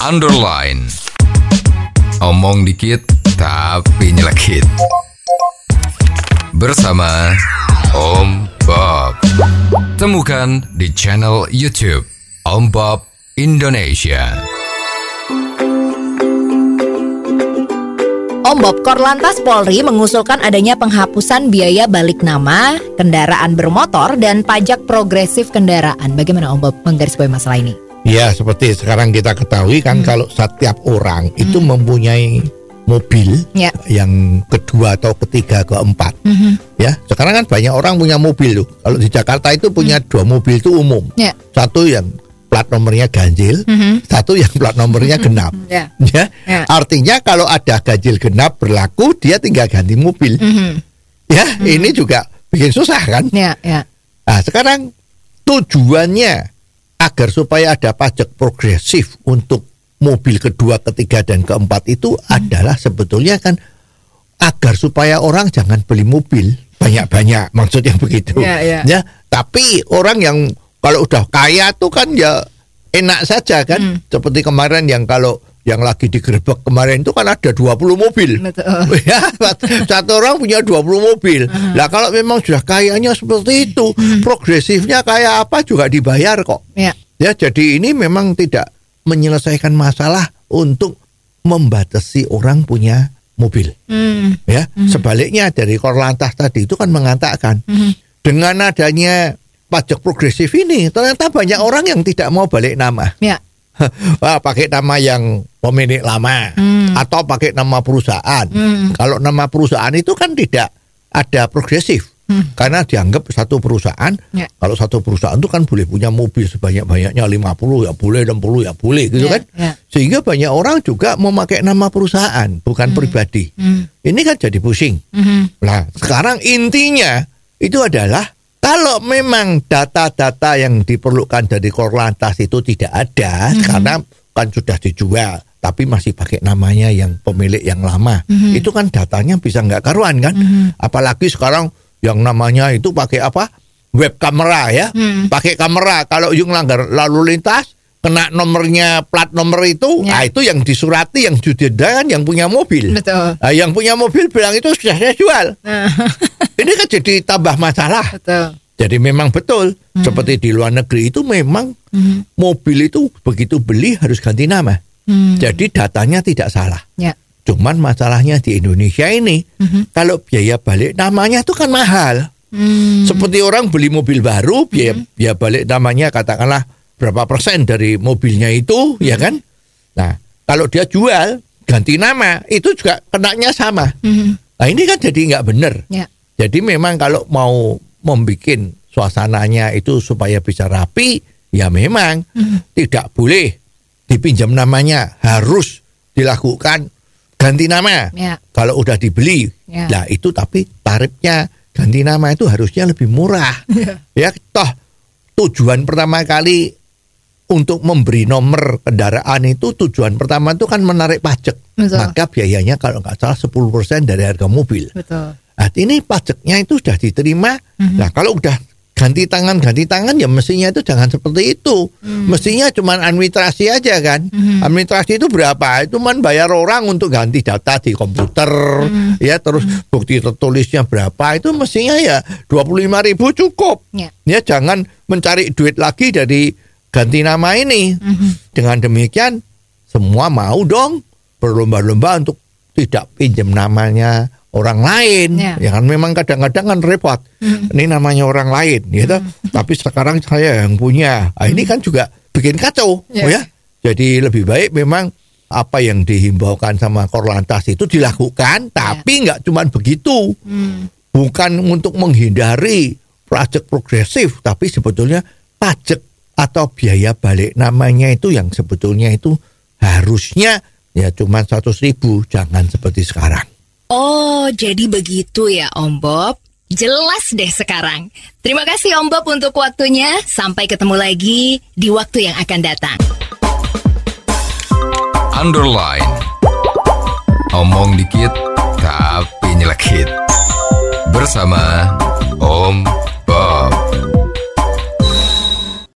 underline. Omong dikit tapi nyelekit. Bersama Om Bob. Temukan di channel YouTube Om Bob Indonesia. Om Bob Korlantas Polri mengusulkan adanya penghapusan biaya balik nama, kendaraan bermotor, dan pajak progresif kendaraan. Bagaimana Om Bob menggarisbawahi masalah ini? Ya seperti sekarang kita ketahui kan kalau setiap orang itu mempunyai mobil Ya. yang kedua atau ketiga keempat. Ya sekarang kan banyak orang punya mobil tuh. Kalau di Jakarta itu punya dua mobil itu umum. Ya. satu yang plat nomornya ganjil satu yang plat nomornya genap. Ya. ya. Ya. artinya kalau ada ganjil genap berlaku dia tinggal ganti mobil. Ya ini juga bikin susah kan? Ya, ya. Nah, sekarang tujuannya agar supaya ada pajak progresif untuk mobil kedua, ketiga, dan keempat itu adalah sebetulnya kan agar supaya orang jangan beli mobil banyak-banyak, maksudnya begitu. Ya, ya. tapi orang yang kalau udah kaya tuh kan ya enak saja kan. Seperti kemarin yang kalau yang lagi digerebek kemarin itu kan ada 20 mobil. Betul. ya, satu orang punya 20 mobil. Lah kalau memang sudah kayanya seperti itu, progresifnya kayak apa juga dibayar kok. Ya. Ya, jadi ini memang tidak menyelesaikan masalah untuk membatasi orang punya mobil. Hmm. Ya, sebaliknya dari Korlantas tadi itu kan mengatakan dengan adanya pajak progresif ini ternyata banyak orang yang tidak mau balik nama. Ya. Wah, pakai nama yang pemilik lama atau pakai nama perusahaan. Kalau nama perusahaan itu kan tidak ada progresif. Karena dianggap satu perusahaan, Ya. kalau satu perusahaan itu kan boleh punya mobil sebanyak-banyaknya 50 ya boleh, 60 ya boleh gitu Ya, kan. ya. Sehingga banyak orang juga memakai nama perusahaan, bukan pribadi. Ini kan jadi pusing. Nah, sekarang intinya itu adalah kalau memang data-data yang diperlukan dari Korlantas itu tidak ada karena kan sudah dijual tapi masih pakai namanya yang pemilik yang lama. Itu kan datanya bisa nggak karuan kan? Apalagi sekarang yang namanya itu pakai apa? Web kamera ya. Pakai kamera kalau yang langgar lalu lintas kena nomornya plat nomor itu, Ya. ah itu yang disurati yang didenda kan yang punya mobil. Betul. Nah, yang punya mobil bilang itu sudah saya jual. Nah, Ini kan jadi tambah masalah. betul. Jadi memang betul seperti di luar negeri itu memang mobil itu begitu beli harus ganti nama. Jadi datanya tidak salah. Ya. Cuman masalahnya di Indonesia ini kalau biaya balik namanya itu kan mahal. Hmm. Seperti orang beli mobil baru biaya biaya balik namanya katakanlah berapa persen dari mobilnya itu ya kan. Nah, kalau dia jual ganti nama itu juga kenanya sama. Nah, ini kan jadi nggak benar. Ya. Jadi memang kalau mau membuat suasananya itu supaya bisa rapi, ya memang tidak boleh dipinjam namanya, harus dilakukan ganti nama. Ya. Kalau udah dibeli, Ya. lah itu tapi tarifnya ganti nama itu harusnya lebih murah. ya toh tujuan pertama kali untuk memberi nomor kendaraan itu tujuan pertama itu kan menarik pajak. Betul. Maka biayanya kalau nggak salah 10% dari harga mobil. Betul. Nah, ini pajaknya itu sudah diterima. Nah, kalau udah ganti tangan ganti tangan ya mestinya itu jangan seperti itu. Mestinya cuma administrasi aja kan. Administrasi itu berapa? Itu man bayar orang untuk ganti data di komputer ya terus bukti tertulisnya berapa itu mestinya ya 25.000 ribu cukup. Ya. Ya jangan mencari duit lagi dari ganti nama ini. Dengan demikian semua mau dong berlomba-lomba untuk tidak pinjam namanya orang lain. Ya. Ya, kan memang kadang-kadang kan repot. Ini namanya orang lain gitu. Tapi sekarang saya yang punya. Nah, ini kan juga bikin kacau Ya. ya. Jadi lebih baik memang apa yang dihimbaukan sama Korlantas itu dilakukan, tapi nggak cuma begitu. Bukan untuk menghindari pajak progresif, tapi sebetulnya pajak atau biaya balik namanya itu yang sebetulnya itu harusnya ya cuma 100 ribu, jangan seperti sekarang. Oh, jadi begitu ya Om Bob. Jelas deh sekarang. Terima kasih Om Bob untuk waktunya. Sampai ketemu lagi di waktu yang akan datang. Underline. Omong dikit tapi nyelekit. Bersama Om.